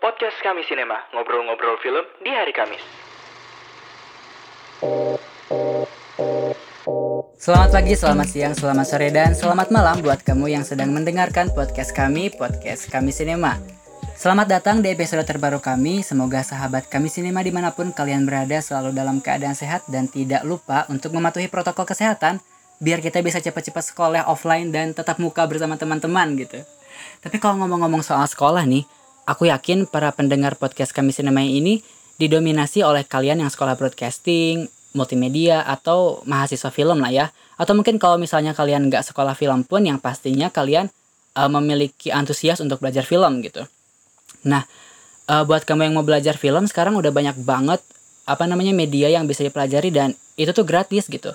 Podcast Kami Sinema, ngobrol-ngobrol film di hari Kamis. Selamat pagi, selamat siang, selamat sore, dan selamat malam buat kamu yang sedang mendengarkan podcast kami, podcast Kami Sinema. Selamat datang di episode terbaru kami, semoga sahabat Kami Sinema di mana pun kalian berada selalu dalam keadaan sehat dan tidak lupa untuk mematuhi protokol kesehatan biar kita bisa cepat-cepat sekolah offline dan tetap muka bersama teman-teman gitu. Tapi kalau ngomong-ngomong soal sekolah nih, Aku yakin para pendengar podcast kami sinema ini didominasi oleh kalian yang sekolah broadcasting, multimedia, atau mahasiswa film lah ya. Atau mungkin kalau misalnya kalian nggak sekolah film pun yang pastinya kalian uh, memiliki antusias untuk belajar film gitu. Nah, uh, buat kamu yang mau belajar film sekarang udah banyak banget apa namanya media yang bisa dipelajari dan itu tuh gratis gitu.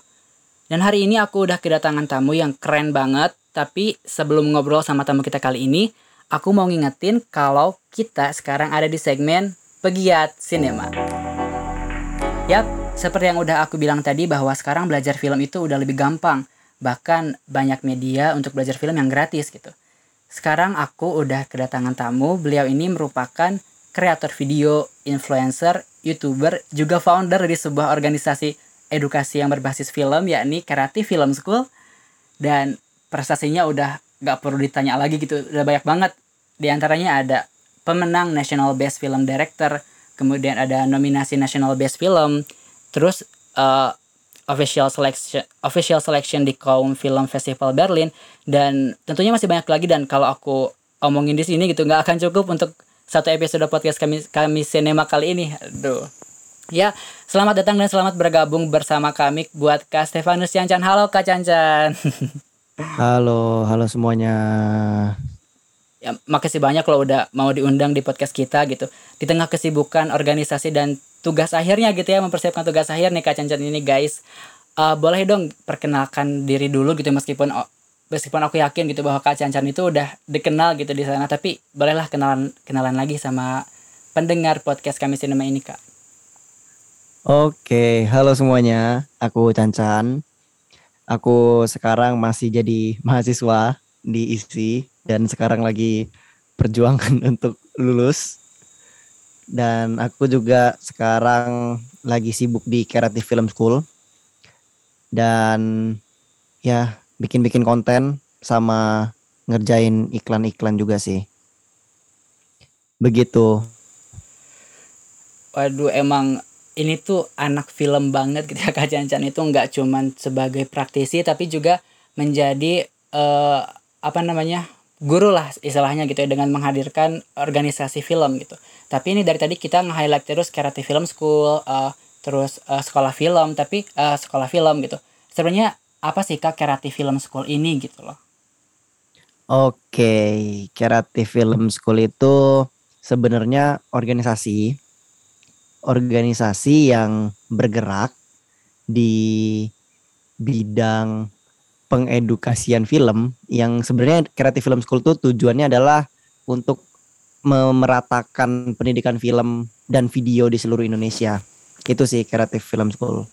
Dan hari ini aku udah kedatangan tamu yang keren banget, tapi sebelum ngobrol sama tamu kita kali ini, aku mau ngingetin kalau kita sekarang ada di segmen Pegiat Sinema. Yap, seperti yang udah aku bilang tadi bahwa sekarang belajar film itu udah lebih gampang. Bahkan banyak media untuk belajar film yang gratis gitu. Sekarang aku udah kedatangan tamu, beliau ini merupakan kreator video, influencer, youtuber, juga founder di sebuah organisasi edukasi yang berbasis film yakni Kreatif Film School dan prestasinya udah nggak perlu ditanya lagi gitu udah banyak banget di antaranya ada pemenang National Best Film Director kemudian ada nominasi National Best Film terus uh, official selection official selection di kaum film festival Berlin dan tentunya masih banyak lagi dan kalau aku omongin di sini gitu nggak akan cukup untuk satu episode podcast kami kami sinema kali ini. Aduh. Ya selamat datang dan selamat bergabung bersama kami buat Kak Stefanus Cancan halo Kak Cancan Halo, halo semuanya. Ya, makasih banyak kalau udah mau diundang di podcast kita gitu. Di tengah kesibukan organisasi dan tugas akhirnya gitu ya, mempersiapkan tugas akhir nih Kak Cancan ini guys. Uh, boleh dong perkenalkan diri dulu gitu meskipun meskipun aku yakin gitu bahwa Kak Cancan itu udah dikenal gitu di sana, tapi bolehlah kenalan kenalan lagi sama pendengar podcast kami sinema ini Kak. Oke, halo semuanya. Aku Cancan Aku sekarang masih jadi mahasiswa di ISI dan sekarang lagi perjuangan untuk lulus. Dan aku juga sekarang lagi sibuk di Creative Film School. Dan ya bikin-bikin konten sama ngerjain iklan-iklan juga sih. Begitu. Waduh emang ini tuh anak film banget gitu ya Kak Cancan itu nggak cuman sebagai praktisi tapi juga menjadi uh, apa namanya guru lah istilahnya gitu ya dengan menghadirkan organisasi film gitu. Tapi ini dari tadi kita nge-highlight terus Creative Film School, uh, terus uh, sekolah film, tapi uh, sekolah film gitu. Sebenarnya apa sih Kak Creative Film School ini gitu loh? Oke, Creative Film School itu sebenarnya organisasi organisasi yang bergerak di bidang pengedukasian film yang sebenarnya Creative Film School tuh tujuannya adalah untuk memeratakan pendidikan film dan video di seluruh Indonesia. Itu sih Creative Film School.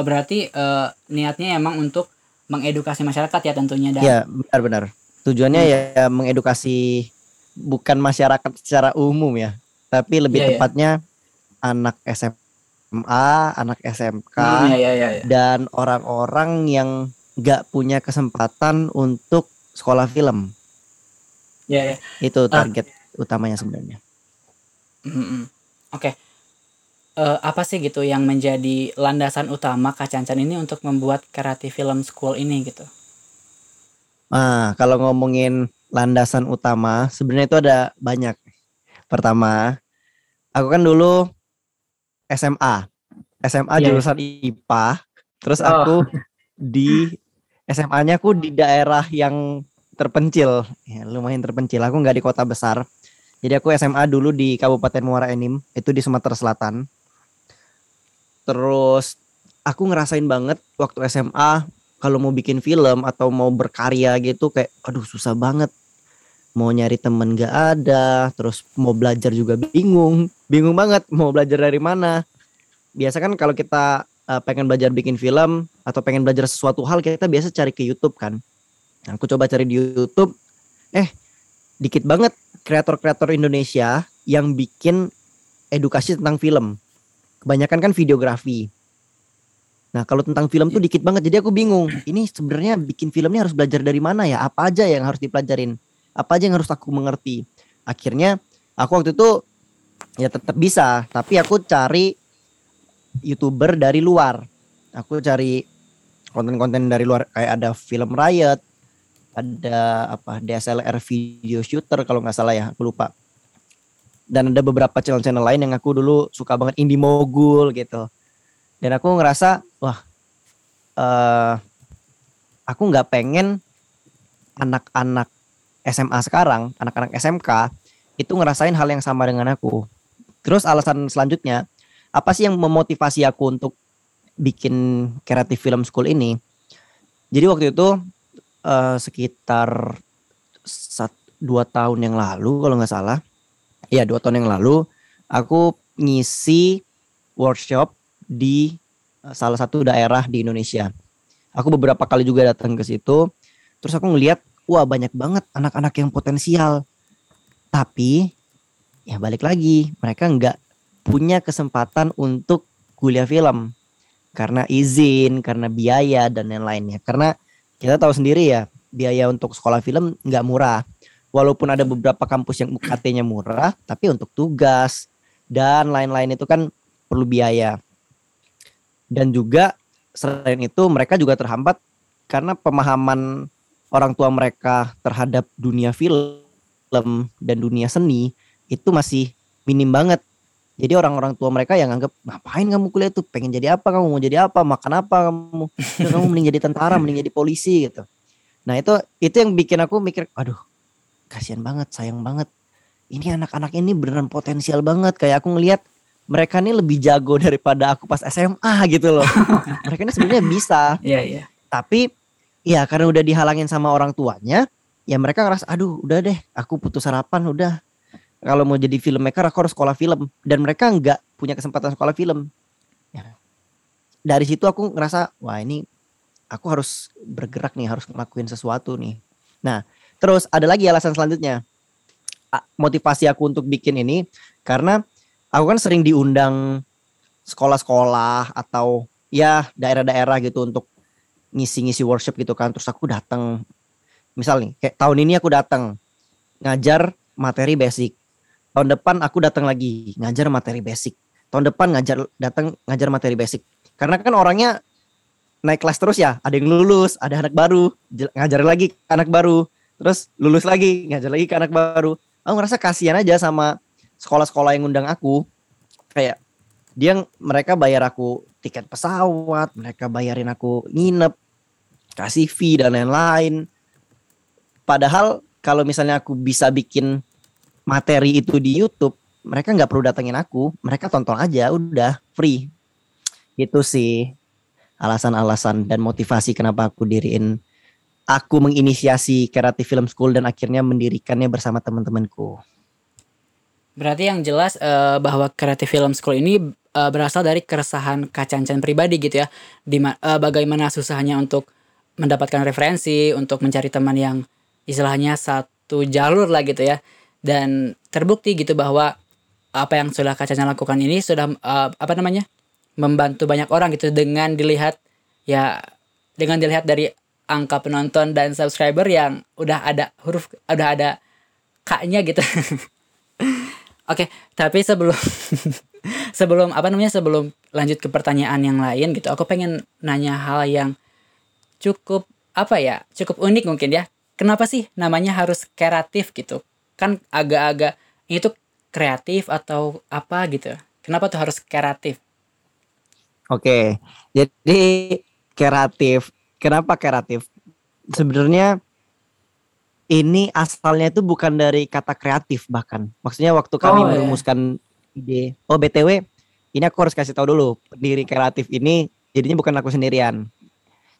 Oh, berarti uh, niatnya emang untuk mengedukasi masyarakat ya tentunya dan Ya, benar-benar. Tujuannya hmm. ya mengedukasi bukan masyarakat secara umum ya, tapi lebih yeah, iya. tepatnya yeah anak SMA, anak SMK, hmm, ya, ya, ya, ya. dan orang-orang yang nggak punya kesempatan untuk sekolah film. Ya, ya. Itu ah. target uh, utamanya sebenarnya. Mm -mm. Oke. Okay. Uh, eh, apa sih gitu yang menjadi landasan utama Kak Cancan ini untuk membuat Karate Film School ini gitu? Nah, kalau ngomongin landasan utama, sebenarnya itu ada banyak. Pertama, aku kan dulu SMA. SMA yeah. jurusan IPA. Terus oh. aku di SMA-nya aku di daerah yang terpencil, ya, lumayan terpencil. Aku nggak di kota besar. Jadi aku SMA dulu di Kabupaten Muara Enim, itu di Sumatera Selatan. Terus aku ngerasain banget waktu SMA kalau mau bikin film atau mau berkarya gitu kayak aduh susah banget mau nyari temen gak ada terus mau belajar juga bingung bingung banget mau belajar dari mana biasa kan kalau kita uh, pengen belajar bikin film atau pengen belajar sesuatu hal kita biasa cari ke YouTube kan nah, aku coba cari di YouTube eh dikit banget kreator-kreator Indonesia yang bikin edukasi tentang film. Kebanyakan kan videografi. Nah, kalau tentang film tuh dikit banget. Jadi aku bingung. Ini sebenarnya bikin filmnya harus belajar dari mana ya? Apa aja yang harus dipelajarin? Apa aja yang harus aku mengerti? Akhirnya aku waktu itu ya tetap bisa, tapi aku cari YouTuber dari luar. Aku cari konten-konten dari luar kayak ada film Riot, ada apa DSLR video shooter kalau nggak salah ya, aku lupa. Dan ada beberapa channel-channel lain yang aku dulu suka banget indie mogul gitu. Dan aku ngerasa wah uh, aku nggak pengen anak-anak SMA sekarang, anak-anak SMK itu ngerasain hal yang sama dengan aku. Terus alasan selanjutnya, apa sih yang memotivasi aku untuk bikin kreatif film school ini? Jadi waktu itu uh, sekitar satu dua tahun yang lalu kalau nggak salah, ya dua tahun yang lalu aku ngisi workshop di uh, salah satu daerah di Indonesia. Aku beberapa kali juga datang ke situ, terus aku ngeliat, wah banyak banget anak-anak yang potensial. Tapi ya balik lagi, mereka nggak punya kesempatan untuk kuliah film karena izin, karena biaya dan lain-lainnya. Karena kita tahu sendiri ya, biaya untuk sekolah film nggak murah. Walaupun ada beberapa kampus yang UKT-nya murah, tapi untuk tugas dan lain-lain itu kan perlu biaya. Dan juga selain itu mereka juga terhambat karena pemahaman orang tua mereka terhadap dunia film dan dunia seni itu masih minim banget. Jadi orang-orang tua mereka yang anggap ngapain kamu kuliah tuh pengen jadi apa kamu mau jadi apa makan apa kamu ya, kamu mending jadi tentara mending jadi polisi gitu. Nah itu itu yang bikin aku mikir aduh kasihan banget sayang banget ini anak-anak ini beneran potensial banget kayak aku ngelihat mereka ini lebih jago daripada aku pas SMA gitu loh. mereka ini sebenarnya bisa. Iya iya. Tapi ya karena udah dihalangin sama orang tuanya, ya mereka ngerasa aduh udah deh aku putus harapan udah kalau mau jadi filmmaker aku harus sekolah film. Dan mereka nggak punya kesempatan sekolah film. Ya. dari situ aku ngerasa wah ini aku harus bergerak nih harus ngelakuin sesuatu nih. Nah terus ada lagi alasan selanjutnya. Motivasi aku untuk bikin ini karena aku kan sering diundang sekolah-sekolah atau ya daerah-daerah gitu untuk ngisi-ngisi workshop gitu kan. Terus aku datang misal nih kayak tahun ini aku datang ngajar materi basic tahun depan aku datang lagi ngajar materi basic. Tahun depan ngajar datang ngajar materi basic. Karena kan orangnya naik kelas terus ya ada yang lulus ada anak baru ngajar lagi ke anak baru terus lulus lagi ngajar lagi ke anak baru. Aku ngerasa kasihan aja sama sekolah-sekolah yang undang aku. Kayak dia mereka bayar aku tiket pesawat mereka bayarin aku nginep kasih fee dan lain-lain. Padahal kalau misalnya aku bisa bikin materi itu di YouTube, mereka nggak perlu datengin aku, mereka tonton aja, udah free. Gitu sih alasan-alasan dan motivasi kenapa aku diriin aku menginisiasi Creative Film School dan akhirnya mendirikannya bersama teman-temanku. Berarti yang jelas uh, bahwa Creative Film School ini uh, berasal dari keresahan Kacancan pribadi gitu ya. Di uh, bagaimana susahnya untuk mendapatkan referensi, untuk mencari teman yang istilahnya satu jalur lah gitu ya dan terbukti gitu bahwa apa yang sudah kacanya lakukan ini sudah uh, apa namanya membantu banyak orang gitu dengan dilihat ya dengan dilihat dari angka penonton dan subscriber yang udah ada huruf udah ada kaknya gitu. Oke okay, tapi sebelum sebelum apa namanya sebelum lanjut ke pertanyaan yang lain gitu aku pengen nanya hal yang cukup apa ya cukup unik mungkin ya. Kenapa sih namanya harus kreatif gitu kan agak-agak ini tuh kreatif atau apa gitu. Kenapa tuh harus kreatif? Oke jadi kreatif kenapa kreatif? Sebenarnya ini asalnya itu bukan dari kata kreatif bahkan. Maksudnya waktu kami oh, iya. merumuskan ide oh btw ini aku harus kasih tahu dulu pendiri kreatif ini jadinya bukan aku sendirian.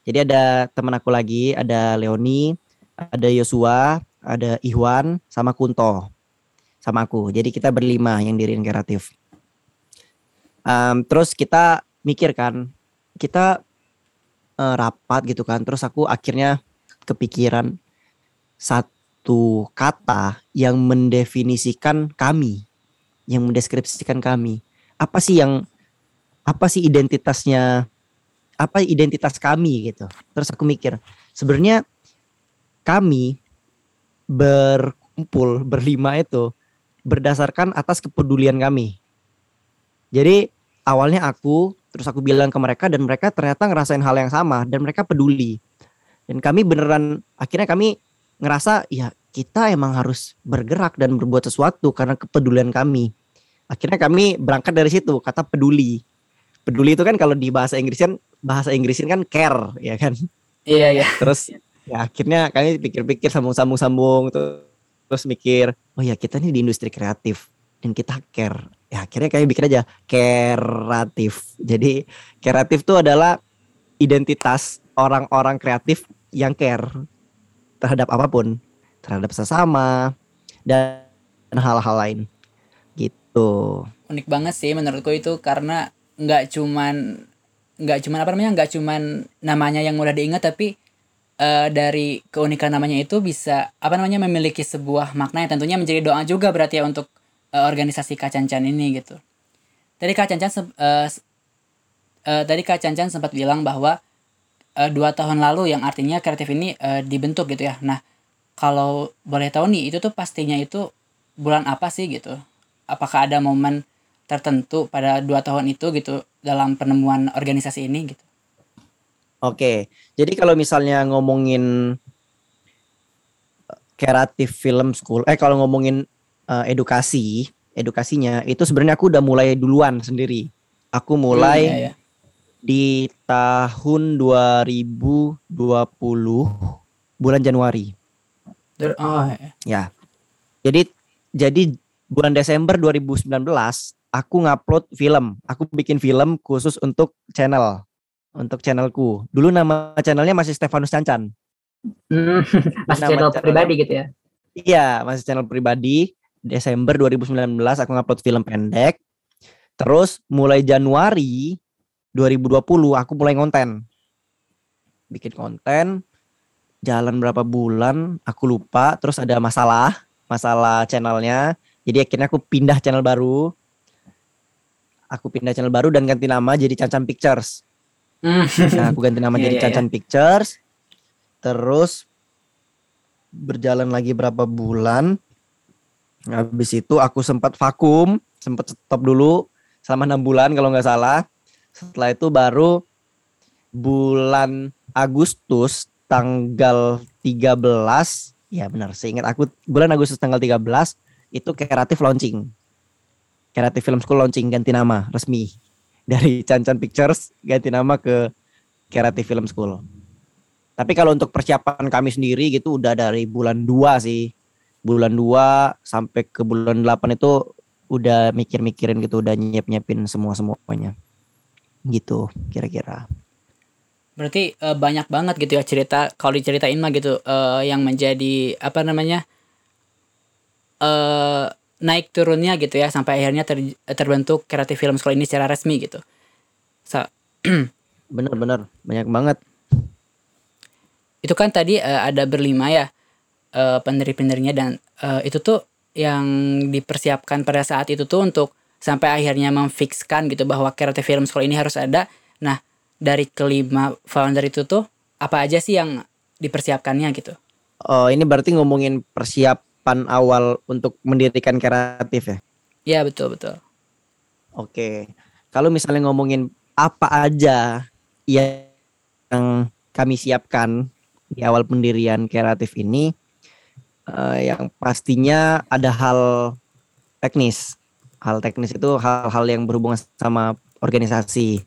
Jadi ada teman aku lagi ada Leoni ada Yosua ada Iwan sama Kunto sama aku. Jadi kita berlima yang diriin kreatif. Um, terus kita mikir kan, kita uh, rapat gitu kan. Terus aku akhirnya kepikiran satu kata yang mendefinisikan kami. yang mendeskripsikan kami. Apa sih yang apa sih identitasnya? Apa identitas kami gitu. Terus aku mikir, sebenarnya kami berkumpul berlima itu berdasarkan atas kepedulian kami. Jadi awalnya aku terus aku bilang ke mereka dan mereka ternyata ngerasain hal yang sama dan mereka peduli. Dan kami beneran akhirnya kami ngerasa ya kita emang harus bergerak dan berbuat sesuatu karena kepedulian kami. Akhirnya kami berangkat dari situ kata peduli. Peduli itu kan kalau di bahasa Inggris kan bahasa Inggrisin kan care ya kan. Iya iya. Terus ya akhirnya kami pikir-pikir sambung-sambung-sambung tuh terus mikir oh ya kita ini di industri kreatif dan kita care. Ya akhirnya kami bikin aja kreatif. Jadi kreatif itu adalah identitas orang-orang kreatif yang care terhadap apa pun terhadap sesama dan hal-hal lain gitu Unik banget sih menurutku itu karena nggak cuman nggak cuman apa namanya nggak cuman namanya yang mudah diingat tapi eh, dari keunikan namanya itu bisa apa namanya memiliki sebuah makna yang tentunya menjadi doa juga berarti ya untuk eh, organisasi Kacancan ini gitu. Tadi Kak Cancan sem- eh, eh, tadi Kak Cancan sempat bilang bahwa eh, dua tahun lalu yang artinya kreatif ini eh, dibentuk gitu ya. Nah kalau boleh tahu nih itu tuh pastinya itu bulan apa sih gitu? Apakah ada momen tertentu pada dua tahun itu gitu dalam penemuan organisasi ini gitu? Oke jadi kalau misalnya ngomongin kreatif film school eh kalau ngomongin eh, edukasi edukasinya itu sebenarnya aku udah mulai duluan sendiri aku mulai Hmm, iya, iya. di tahun 2020 bulan Januari Oh, iya. Ya. Jadi jadi bulan Desember 2019 aku ngupload film. Aku bikin film khusus untuk channel. Untuk channelku. Dulu nama channelnya masih Stefanus Cancan. Hmm, masih Nama channel channelnya- pribadi gitu ya? Iya, masih channel pribadi. Desember 2019 aku ngupload film pendek. Terus mulai Januari 2020 aku mulai konten. Bikin konten jalan berapa bulan aku lupa terus ada masalah masalah channelnya jadi akhirnya aku pindah channel baru aku pindah channel baru dan ganti nama jadi Cancan Pictures. Nah aku ganti nama Iya, jadi iya, Cancan Pictures. Terus berjalan lagi berapa bulan habis itu aku sempat vakum sempat stop dulu selama enam bulan kalau nggak salah. Setelah itu baru bulan Agustus tanggal 13 ya benar seingat aku bulan Agustus tanggal 13 itu kreatif launching. Kreatif film school launching ganti nama resmi dari Cancan Pictures ganti nama ke kreatif film school. Tapi kalau untuk persiapan kami sendiri gitu udah dari bulan 2 sih. Bulan 2 sampai ke bulan 8 itu udah mikir-mikirin gitu udah nyiap-nyiapin semua semuanya gitu kira-kira. Berarti eh, banyak banget gitu ya cerita kalau diceritain mah gitu eh, yang menjadi apa namanya eh naik turunnya gitu ya sampai akhirnya ter- terbentuk kreatif film school ini secara resmi gitu. Sa- bener-bener banyak banget itu kan tadi eh, ada berlima ya eh, pendiri-pendirinya dan eh, itu tuh yang dipersiapkan pada saat itu tuh untuk sampai akhirnya memfikskan gitu bahwa kreatif film school ini harus ada. Nah, dari kelima founder itu tuh apa aja sih yang dipersiapkannya gitu? Oh, ini berarti ngomongin persiapan awal untuk mendirikan kreatif ya. Ya betul betul. Oke. Kalau misalnya ngomongin apa aja yang kami siapkan di awal pendirian kreatif ini, eh, yang pastinya ada hal teknis. Hal teknis itu hal-hal yang berhubungan sama organisasi.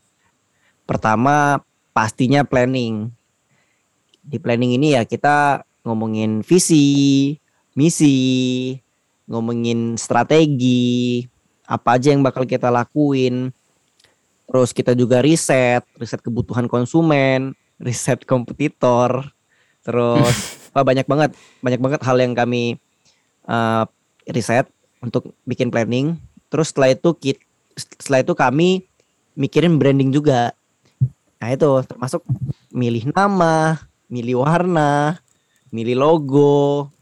Pertama, pastinya planning. Di planning ini ya kita ngomongin visi, misi, ngomongin strategi, apa aja yang bakal kita lakuin. Terus kita juga riset, riset kebutuhan konsumen, riset kompetitor. Terus wah banyak banget, banyak banget hal yang kami uh, riset untuk bikin planning. Terus setelah itu kit, setelah itu kami mikirin branding juga. Nah itu termasuk milih nama, milih warna, milih logo,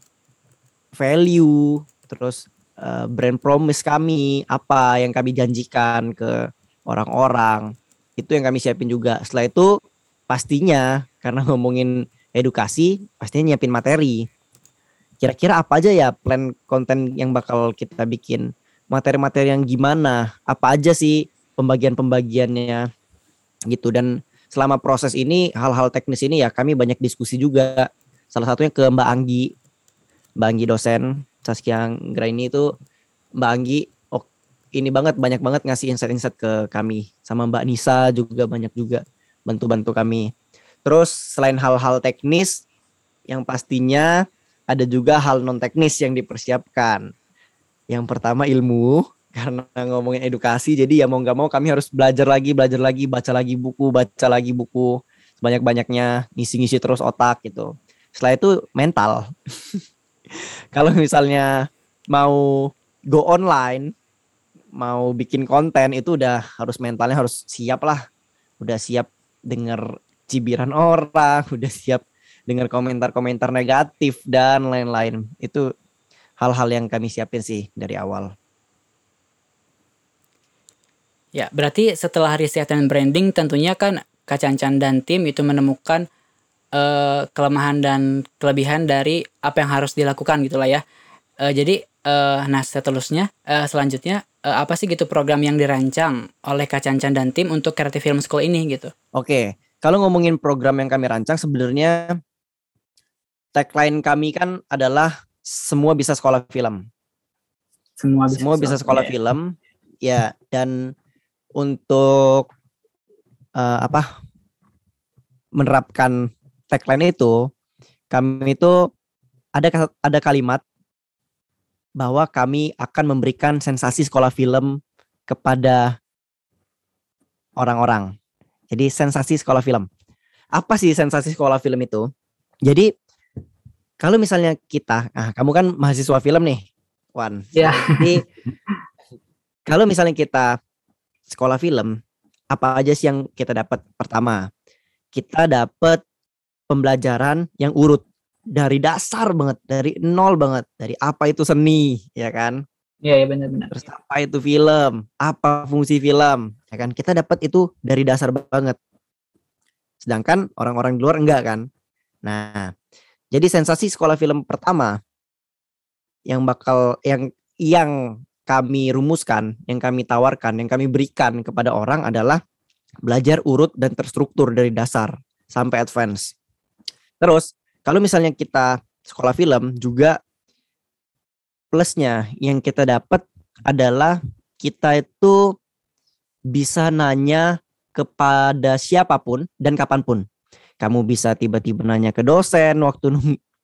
value, terus uh, brand promise kami, apa yang kami janjikan ke orang-orang. Itu yang kami siapin juga. Setelah itu pastinya karena ngomongin edukasi, pastinya nyiapin materi. Kira-kira apa aja ya plan konten yang bakal kita bikin? Materi-materi yang gimana? Apa aja sih pembagian-pembagiannya gitu dan selama proses ini hal-hal teknis ini ya kami banyak diskusi juga. Salah satunya ke Mbak Anggi. Mbak Anggi dosen Saskia Graini itu Mbak Anggi oh, ini banget banyak banget ngasih insight-insight ke kami sama Mbak Nisa juga banyak juga bantu-bantu kami. Terus selain hal-hal teknis yang pastinya ada juga hal non teknis yang dipersiapkan. Yang pertama ilmu karena ngomongin edukasi jadi ya mau nggak mau kami harus belajar lagi belajar lagi baca lagi buku baca lagi buku sebanyak banyaknya ngisi-ngisi terus otak gitu setelah itu mental kalau misalnya mau go online mau bikin konten itu udah harus mentalnya harus siap lah. Udah siap denger cibiran orang udah siap dengar komentar-komentar negatif dan lain-lain. Itu hal-hal yang kami siapin sih dari awal. Ya, berarti setelah riset dan branding tentunya kan Kacancan dan tim itu menemukan uh, kelemahan dan kelebihan dari apa yang harus dilakukan gitulah ya. Uh, jadi uh, nah seterusnya uh, selanjutnya uh, apa sih gitu program yang dirancang oleh Kacancan dan tim untuk Creative Film School ini gitu. Oke, kalau ngomongin program yang kami rancang sebenarnya tagline kami kan adalah semua bisa sekolah film. Semua bisa, semua bisa sekolah yeah. film. Ya, dan untuk uh, apa menerapkan tagline itu kami itu ada ada kalimat bahwa kami akan memberikan sensasi sekolah film kepada orang-orang. Jadi sensasi sekolah film. Apa sih sensasi sekolah film itu? Jadi kalau misalnya kita, ah kamu kan mahasiswa film nih, Wan. Ya. Jadi kalau misalnya kita sekolah film, apa aja sih yang kita dapat? Pertama, kita dapat pembelajaran yang urut dari dasar banget, dari nol banget, dari apa itu seni, ya kan? Iya, ya benar-benar. Terus apa itu film? Apa fungsi film? Ya kan? Kita dapat itu dari dasar banget. Sedangkan orang-orang di luar enggak kan? Nah, jadi sensasi sekolah film pertama yang bakal yang yang kami rumuskan, yang kami tawarkan, yang kami berikan kepada orang adalah belajar urut dan terstruktur dari dasar sampai advance. Terus, kalau misalnya kita sekolah film juga plusnya yang kita dapat adalah kita itu bisa nanya kepada siapa pun dan kapan pun. Kamu bisa tiba-tiba nanya ke dosen waktu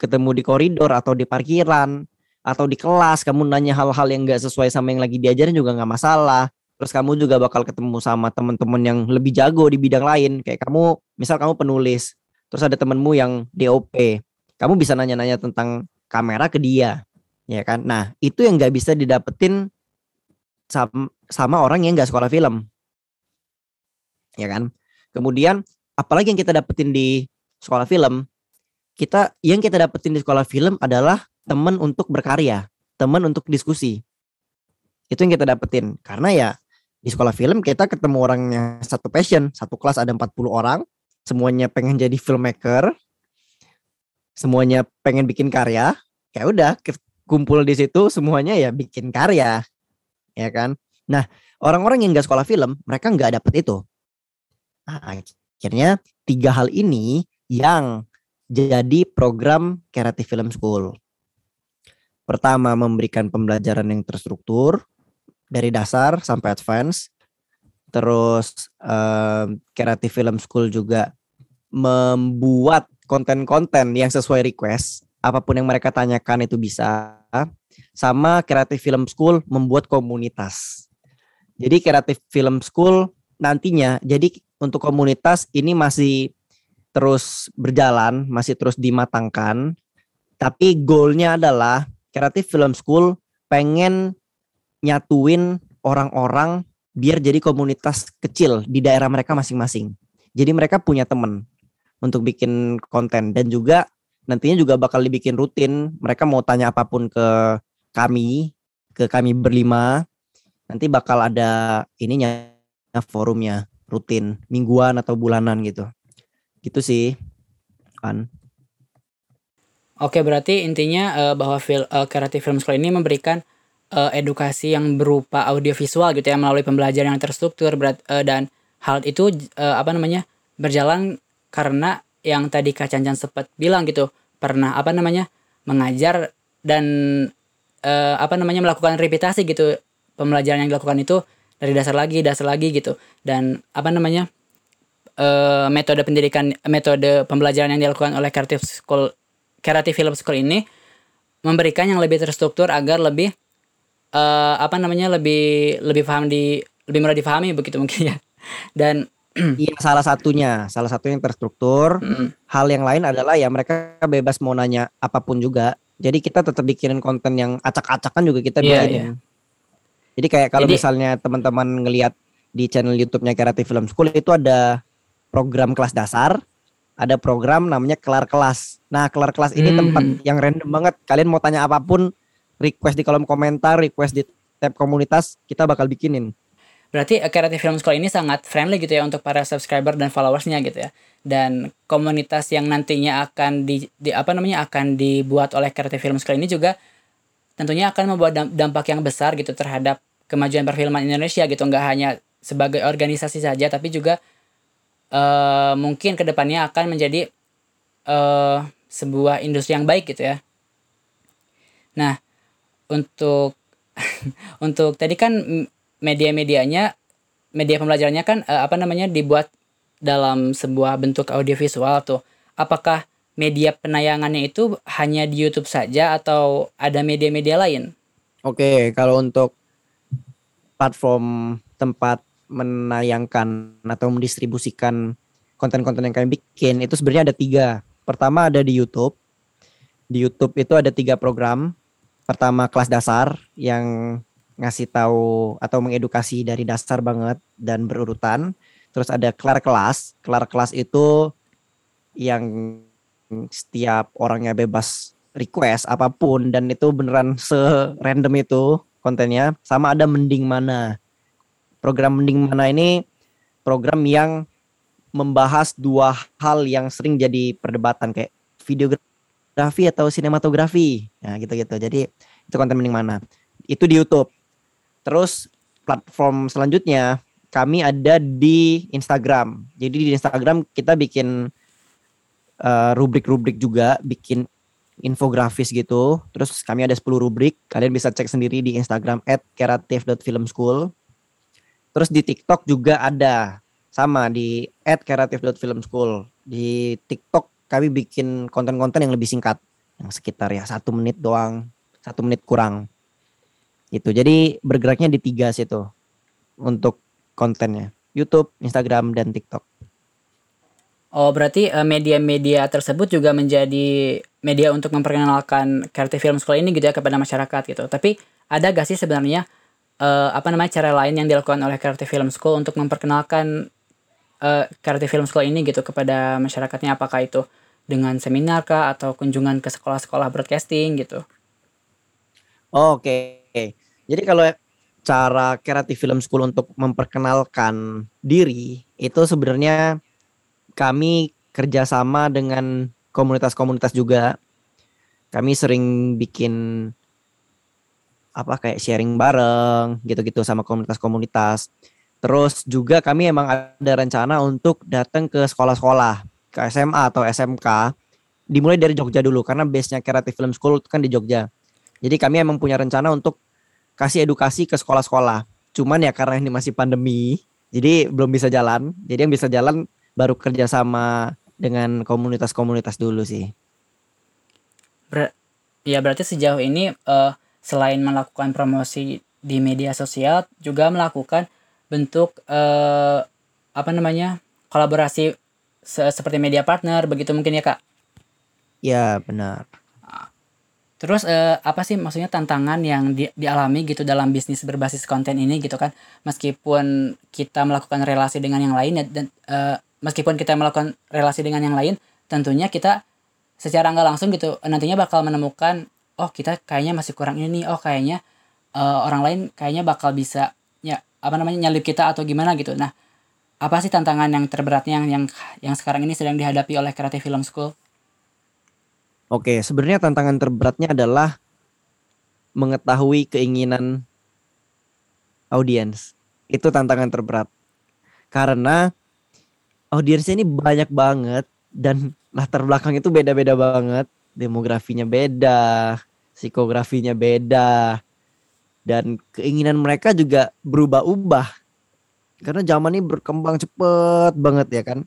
ketemu di koridor atau di parkiran atau di kelas kamu nanya hal-hal yang gak sesuai sama yang lagi diajarin juga nggak masalah terus kamu juga bakal ketemu sama teman-teman yang lebih jago di bidang lain kayak kamu misal kamu penulis terus ada temenmu yang DOP kamu bisa nanya-nanya tentang kamera ke dia ya kan nah itu yang nggak bisa didapetin sama, sama orang yang nggak sekolah film ya kan kemudian apalagi yang kita dapetin di sekolah film kita yang kita dapetin di sekolah film adalah teman untuk berkarya, teman untuk diskusi. Itu yang kita dapetin. Karena ya di sekolah film kita ketemu orangnya satu passion, satu kelas ada 40 orang, semuanya pengen jadi filmmaker, semuanya pengen bikin karya, ya udah kumpul di situ semuanya ya bikin karya. Ya kan? Nah, orang-orang yang gak sekolah film, mereka nggak dapet itu. Nah, akhirnya tiga hal ini yang jadi program Creative Film School. Pertama, memberikan pembelajaran yang terstruktur dari dasar sampai advance. Terus uh, Creative Film School juga membuat konten-konten yang sesuai request. Apa pun yang mereka tanyakan itu bisa. Sama Creative Film School membuat komunitas. Jadi Creative Film School nantinya, jadi untuk komunitas ini masih terus berjalan, masih terus dimatangkan. Tapi goalnya adalah Creative Film School pengen nyatuin orang-orang biar jadi komunitas kecil di daerah mereka masing-masing. Jadi mereka punya temen untuk bikin konten dan juga nantinya juga bakal dibikin rutin. Mereka mau tanya apa pun ke kami ke kami berlima. Nanti bakal ada ininya forumnya rutin mingguan atau bulanan gitu. Gitu sih. Kan. Oke, berarti intinya uh, bahwa fil uh, Creative Film School ini memberikan uh, edukasi yang berupa audiovisual gitu ya melalui pembelajaran yang terstruktur berat, uh, dan hal itu uh, apa namanya berjalan karena yang tadi Kak Cancan sempat bilang gitu pernah apa namanya mengajar dan uh, apa namanya melakukan repetasi gitu. Pembelajaran yang dilakukan itu dari dasar lagi dasar lagi gitu. Dan apa namanya uh, metode pendidikan metode pembelajaran yang dilakukan oleh Creative School Creative Film School ini memberikan yang lebih terstruktur agar lebih uh, apa namanya lebih lebih paham di lebih mudah difahami begitu mungkin ya. Dan Iya salah satunya, salah satu yang terstruktur. mm, Hal yang lain adalah ya mereka bebas mau nanya apa pun juga. Jadi kita tetap bikinin konten yang acak-acakan juga kita Iya, bikinin. Jadi kayak kalau Jadi- misalnya teman-teman ngelihat di channel YouTube-nya Creative Film School itu ada program kelas dasar, ada program namanya kelar kelas. Nah, kelar kelas ini Hmm. tempat yang random banget. Kalian mau tanya apa pun, request di kolom komentar, request di tab komunitas, kita bakal bikinin. Berarti uh, Creative Film School ini sangat friendly gitu ya untuk para subscriber dan followersnya gitu ya dan komunitas yang nantinya akan di, di apa namanya akan dibuat oleh Creative Film School ini juga tentunya akan membuat dam- dampak yang besar gitu terhadap kemajuan perfilman Indonesia gitu nggak hanya sebagai organisasi saja tapi juga eh mungkin ke depannya akan menjadi eh sebuah industri yang baik gitu ya. Nah untuk untuk tadi kan media-medianya media pembelajarannya kan eh, apa namanya dibuat dalam sebuah bentuk audiovisual tuh. Apakah media penayangannya itu hanya di YouTube saja atau ada media-media lain? Oke, kalau untuk platform tempat menayangkan atau mendistribusikan konten-konten yang kami bikin itu sebenarnya ada tiga. Pertama ada di YouTube. Di YouTube itu ada tiga program. Pertama kelas dasar yang ngasih tahu atau mengedukasi dari dasar banget dan berurutan. Terus ada kelar kelas. Kelar kelas itu yang setiap orangnya bebas request apa pun dan itu beneran se-random itu kontennya. Sama ada mending mana. Program mending mana ini program yang membahas dua hal yang sering jadi perdebatan kayak videografi atau sinematografi. Nah gitu-gitu. Jadi itu konten mending mana. Itu di YouTube terus platform selanjutnya kami ada di Instagram jadi di Instagram kita bikin eh, rubrik-rubrik juga bikin infografis gitu. Terus kami ada 10 rubrik. Kalian bisa cek sendiri di Instagram @creative.filmschool. Terus di TikTok juga ada sama di @creative.filmschool. Di TikTok kami bikin konten-konten yang lebih singkat, yang sekitar ya satu menit doang, satu menit kurang. Gitu. Jadi bergeraknya di tiga situ untuk kontennya. YouTube, Instagram, dan TikTok. Oh, berarti eh, media-media tersebut juga menjadi media untuk memperkenalkan Creative Film School ini gitu ya kepada masyarakat gitu. Tapi ada gak sih sebenarnya eh, apa namanya cara lain yang dilakukan oleh Creative Film School untuk memperkenalkan eh, Creative Film School ini gitu kepada masyarakatnya apakah itu dengan seminar kah atau kunjungan ke sekolah-sekolah broadcasting gitu. Oke. Jadi kalau cara Creative Film School untuk memperkenalkan diri itu sebenarnya kami kerjasama dengan komunitas-komunitas juga. Kami sering bikin apa kayak sharing bareng gitu-gitu sama komunitas-komunitas. Terus juga kami emang ada rencana untuk datang ke sekolah-sekolah, ke SMA atau SMK. Dimulai dari Jogja dulu karena base-nya Creative Film School itu kan di Jogja. Jadi kami emang punya rencana untuk kasih edukasi ke sekolah-sekolah. Cuman ya karena ini masih pandemi, jadi belum bisa jalan. Jadi yang bisa jalan baru kerjasama dengan komunitas-komunitas dulu sih. Ber- ya berarti sejauh ini eh, selain melakukan promosi di media sosial juga melakukan bentuk eh, apa namanya kolaborasi se- seperti media partner begitu mungkin ya kak. Ya benar. Terus eh, apa sih maksudnya tantangan yang di- dialami gitu dalam bisnis berbasis konten ini gitu kan? Meskipun kita melakukan relasi dengan yang lain dan eh, meskipun kita melakukan relasi dengan yang lain, tentunya kita secara nggak langsung gitu nantinya bakal menemukan oh kita kayaknya masih kurang ini nih, oh kayaknya eh, orang lain kayaknya bakal bisa ya apa namanya nyalip kita atau gimana gitu. Nah, apa sih tantangan yang terberatnya yang yang yang sekarang ini sedang dihadapi oleh Creative Film School? Oke, sebenarnya tantangan terberatnya adalah mengetahui keinginan audiens. Itu tantangan terberat. Karena audiensnya ini banyak banget dan latar belakang itu beda-beda banget. Demografinya beda, psikografinya beda. Dan keinginan mereka juga berubah-ubah. Karena zaman ini berkembang cepet banget ya kan.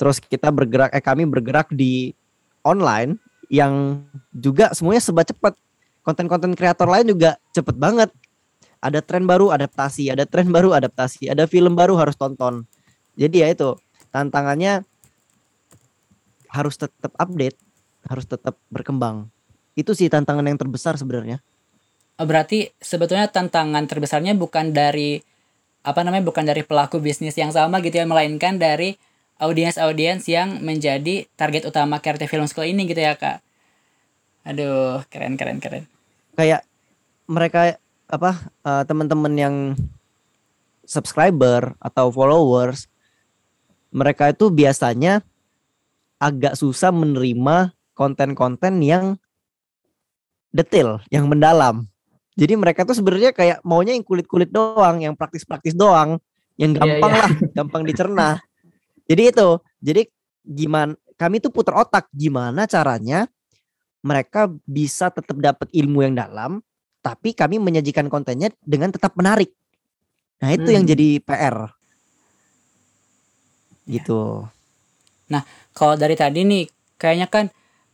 Terus kita bergerak, eh kami bergerak di online yang juga semuanya serba cepat. Konten-konten kreator lain juga cepet banget. Ada tren baru adaptasi, ada tren baru adaptasi, ada film baru harus tonton. Jadi ya itu tantangannya harus tetap update, harus tetap berkembang. Itu sih tantangan yang terbesar sebenarnya. Oh, berarti sebetulnya tantangan terbesarnya bukan dari apa namanya bukan dari pelaku bisnis yang sama gitu ya melainkan dari audiens-audiens yang menjadi target utama Creative Film School ini gitu ya kak. Aduh keren keren keren. Kayak mereka apa eh, teman-teman yang subscriber atau followers mereka itu biasanya agak susah menerima konten-konten yang detail, yang mendalam. Jadi mereka tuh sebenarnya kayak maunya yang kulit-kulit doang, yang praktis-praktis doang, yang Iya, gampang iya. lah, gampang dicerna. Jadi itu, jadi gimana kami tuh putar otak gimana caranya mereka bisa tetap dapat ilmu yang dalam, tapi kami menyajikan kontennya dengan tetap menarik. Nah itu yang Hmm. jadi PR. Gitu. Kalau dari tadi nih kayaknya kan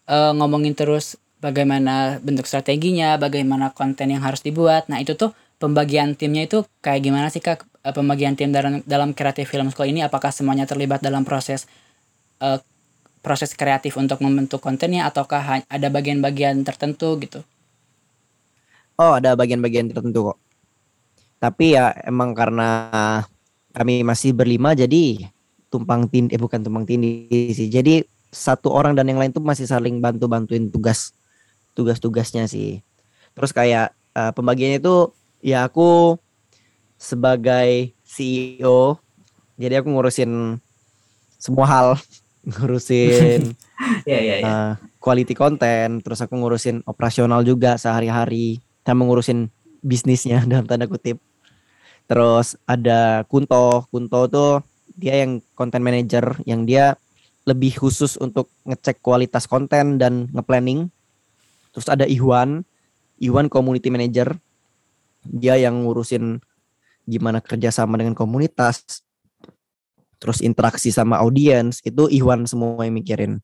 eh, ngomongin terus bagaimana bentuk strateginya, bagaimana konten yang harus dibuat. Nah itu tuh pembagian timnya itu kayak gimana sih kak? Eh, Pembagian tim dalam dalam Creative Film School ini apakah semuanya terlibat dalam proses eh, proses kreatif untuk membentuk kontennya ataukah ada bagian-bagian tertentu gitu? Oh, ada bagian-bagian tertentu kok. Tapi ya emang karena kami masih berlima jadi tumpang tindih eh bukan tumpang tindih sih. Jadi satu orang dan yang lain tuh masih saling bantu-bantuin tugas tugas-tugasnya sih. Terus kayak eh, pembagiannya itu ya aku sebagai CEO jadi aku ngurusin semua hal, ngurusin Iya iya eh, quality content, terus aku ngurusin operasional juga sehari-hari, sama ngurusin bisnisnya dalam tanda kutip. Terus ada Kunto, Kunto tuh dia yang content manager yang dia lebih khusus untuk ngecek kualitas konten dan ngeplanning. Terus ada Iwan, Iwan community manager, dia yang ngurusin gimana kerjasama dengan komunitas, terus interaksi sama audiens itu Iwan semua yang mikirin.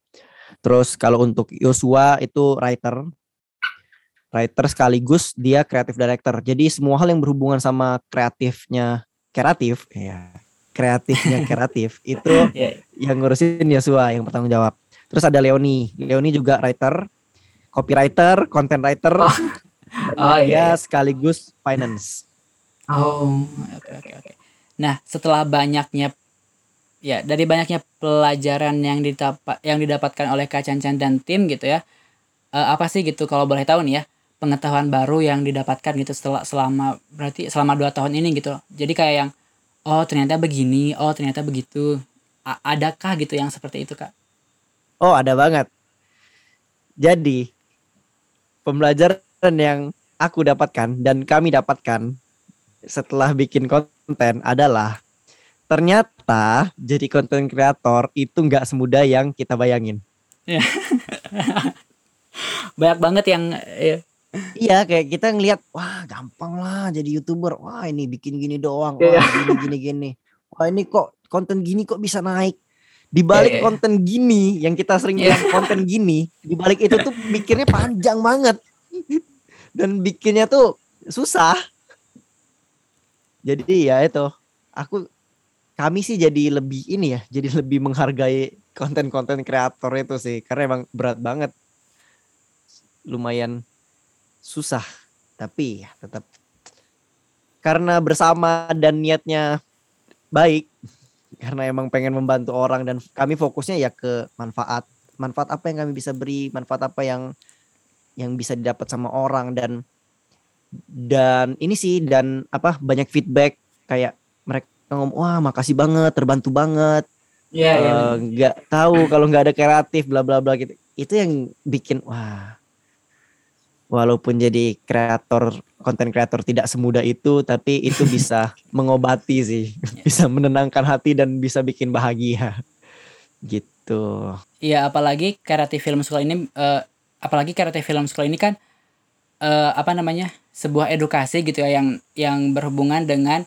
Terus kalau untuk Yosua itu writer, writer sekaligus dia creative director. Jadi semua hal yang berhubungan sama kreatifnya kreatif, ya kreatifnya kreatif itu Iya. yang ngurusin Yosua yang bertanggung jawab. Terus ada Leoni, Leoni juga writer, copywriter, content writer, Oh. Oh, iya, dia sekaligus finance. Oh, oke oke oke. Nah, setelah banyaknya ya dari banyaknya pelajaran yang didapat yang didapatkan oleh Kak Cancan dan tim gitu ya. eh, apa sih gitu kalau boleh tahu nih ya, pengetahuan baru yang didapatkan gitu setelah selama berarti selama dua tahun ini gitu. Jadi kayak yang oh ternyata begini, oh ternyata begitu. A- adakah gitu yang seperti itu, Kak? Oh ada banget. Jadi pembelajaran yang aku dapatkan dan kami dapatkan setelah bikin konten adalah ternyata jadi konten kreator itu nggak semudah yang kita bayangin. Banyak banget yang eh, Iya kayak kita ngelihat wah gampang lah jadi youtuber wah ini bikin gini doang Iya. wah gini gini gini wah ini kok konten gini kok bisa naik di balik Iya, iya. konten gini yang kita sering Iya. bilang konten gini di balik itu tuh mikirnya panjang banget dan bikinnya tuh susah jadi ya itu aku kami sih jadi lebih ini ya jadi lebih menghargai konten-konten kreator itu sih karena emang berat banget. Lumayan susah tapi ya tetap. Karena bersama dan niatnya baik karena emang pengen membantu orang dan kami fokusnya ya ke manfaat. Manfaat apa yang kami bisa beri manfaat apa yang yang bisa didapat sama orang dan dan ini sih dan apa banyak feedback kayak mereka ngomong wah makasih banget terbantu banget. Iya, iya. Eh, nggak tahu kalau nggak ada kreatif bla bla bla gitu. Itu yang bikin wah. Walaupun jadi kreator konten kreator tidak semudah itu tapi itu bisa mengobati sih. Bisa menenangkan hati dan bisa bikin bahagia. Gitu. Iya, apalagi Karate Film School ini eh, apalagi Karate Film School ini kan eh, apa namanya? sebuah edukasi gitu ya yang yang berhubungan dengan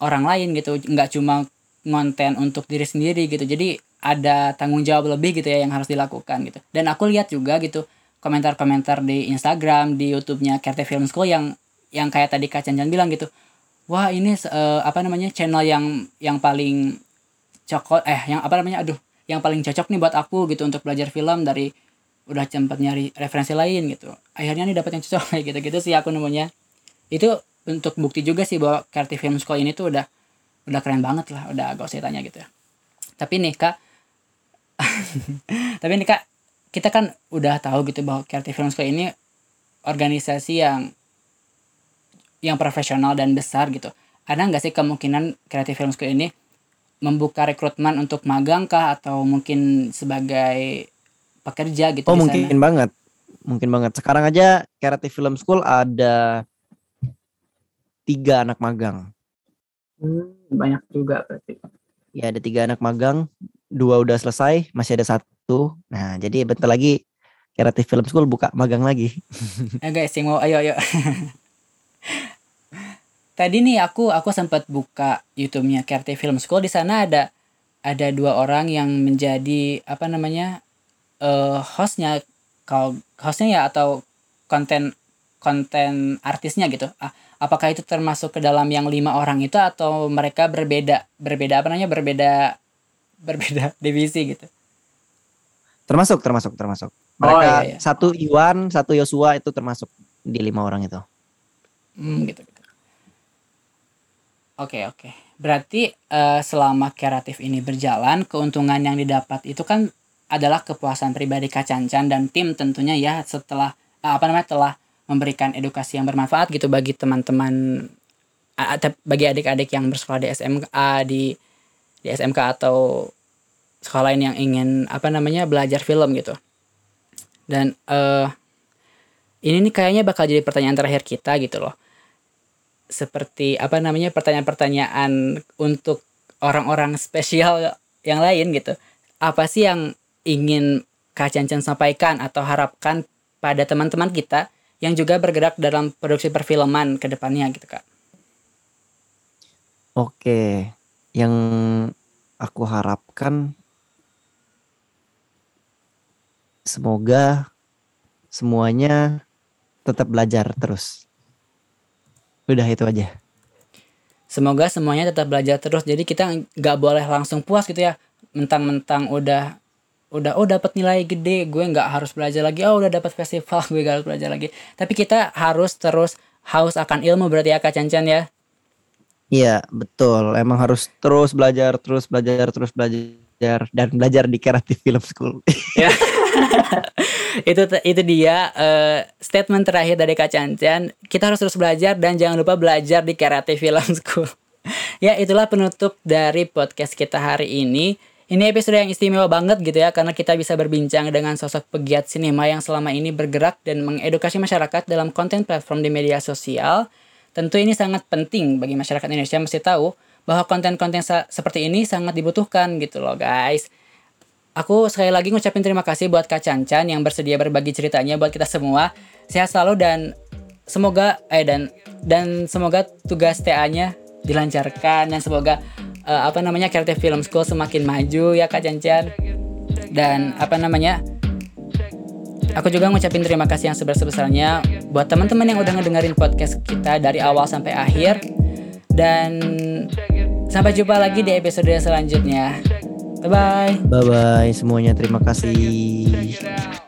orang lain gitu, nggak cuma konten untuk diri sendiri gitu. Jadi ada tanggung jawab lebih gitu ya yang harus dilakukan gitu. Dan aku lihat juga gitu komentar-komentar di Instagram, di YouTube-nya Karate Film School yang yang kayak tadi Kak Cancan bilang gitu. Wah, ini eh, apa namanya? channel yang yang paling cokot eh yang apa namanya? aduh yang paling cocok nih buat aku gitu untuk belajar film dari udah sempat nyari referensi lain gitu. Akhirnya nih dapat yang cocok kayak gitu gitu sih aku nemunya. Itu untuk bukti juga sih bahwa Creative Film School ini tuh udah udah keren banget lah udah gak usah tanya gitu ya. Tapi nih kak tapi nih kak kita kan udah tahu gitu bahwa Creative Film School ini organisasi yang yang profesional dan besar gitu. Ada nggak sih kemungkinan Creative Film School ini membuka rekrutmen untuk magang kah? Atau mungkin sebagai pekerja gitu oh mungkin sana? banget. Mungkin banget. Sekarang aja Creative Film School ada tiga anak magang. Hmm, banyak juga berarti. ya ada tiga anak magang. Dua udah selesai masih ada satu. Nah jadi bentar lagi Creative Film School buka magang lagi. Eh guys, yang mau ayo ayo. Tadi nih aku aku sempat buka YouTube-nya Creative Film School. Di sana ada ada dua orang yang menjadi apa namanya eh hostnya kalau hostnya ya atau konten konten artisnya gitu. Ah, apakah itu termasuk ke dalam yang lima orang itu atau mereka berbeda berbeda apa namanya berbeda berbeda divisi gitu? termasuk termasuk termasuk Oh, mereka iya, iya. satu Iwan satu Yosua itu termasuk di lima orang itu Hmm, gitu, gitu. Oke, oke. Berarti eh, selama kreatif ini berjalan, keuntungan yang didapat itu kan adalah kepuasan pribadi Kak Cancan dan tim tentunya ya setelah eh, apa namanya telah memberikan edukasi yang bermanfaat gitu bagi teman-teman bagi adik-adik yang bersekolah di SMK di di SMK atau sekolah lain yang ingin apa namanya belajar film gitu. Dan eh ini nih kayaknya bakal jadi pertanyaan terakhir kita gitu loh. Seperti apa namanya pertanyaan-pertanyaan untuk orang-orang spesial yang lain gitu. Apa sih yang ingin Kak Cancan sampaikan atau harapkan pada teman-teman kita yang juga bergerak dalam produksi perfilman ke depannya gitu Kak. oke yang aku harapkan semoga semuanya tetap belajar terus udah itu aja Semoga semuanya tetap belajar terus. Jadi kita nggak boleh langsung puas gitu ya. Mentang-mentang udah udah oh dapat nilai gede, gue nggak harus belajar lagi. Oh udah dapat festival, gue gak harus belajar lagi. Tapi kita harus terus haus akan ilmu berarti ya Kak Cancan ya. Iya betul emang harus terus belajar terus belajar terus belajar dan belajar di Creative Film School Ya. itu itu dia eh, statement terakhir dari Kak Cancan. Kita harus terus belajar dan jangan lupa belajar di Karate Film School. ya, itulah penutup dari podcast kita hari ini. Ini episode yang istimewa banget gitu ya karena kita bisa berbincang dengan sosok pegiat sinema yang selama ini bergerak dan mengedukasi masyarakat dalam konten platform di media sosial. Tentu ini sangat penting bagi masyarakat Indonesia mesti tahu bahwa konten-konten seperti ini sangat dibutuhkan gitu loh guys. Aku sekali lagi ngucapin terima kasih buat Kak Cancan yang bersedia berbagi ceritanya buat kita semua. Sehat selalu dan semoga eh dan dan semoga tugas TA-nya dilancarkan dan semoga eh, apa namanya Creative Film School semakin maju ya Kak Cancan. Dan apa namanya? Aku juga ngucapin terima kasih yang sebesar-besarnya buat teman-teman yang udah ngedengerin podcast kita dari awal sampai akhir. Dan sampai jumpa lagi di episode selanjutnya. Bye bye. bye bye semuanya terima kasih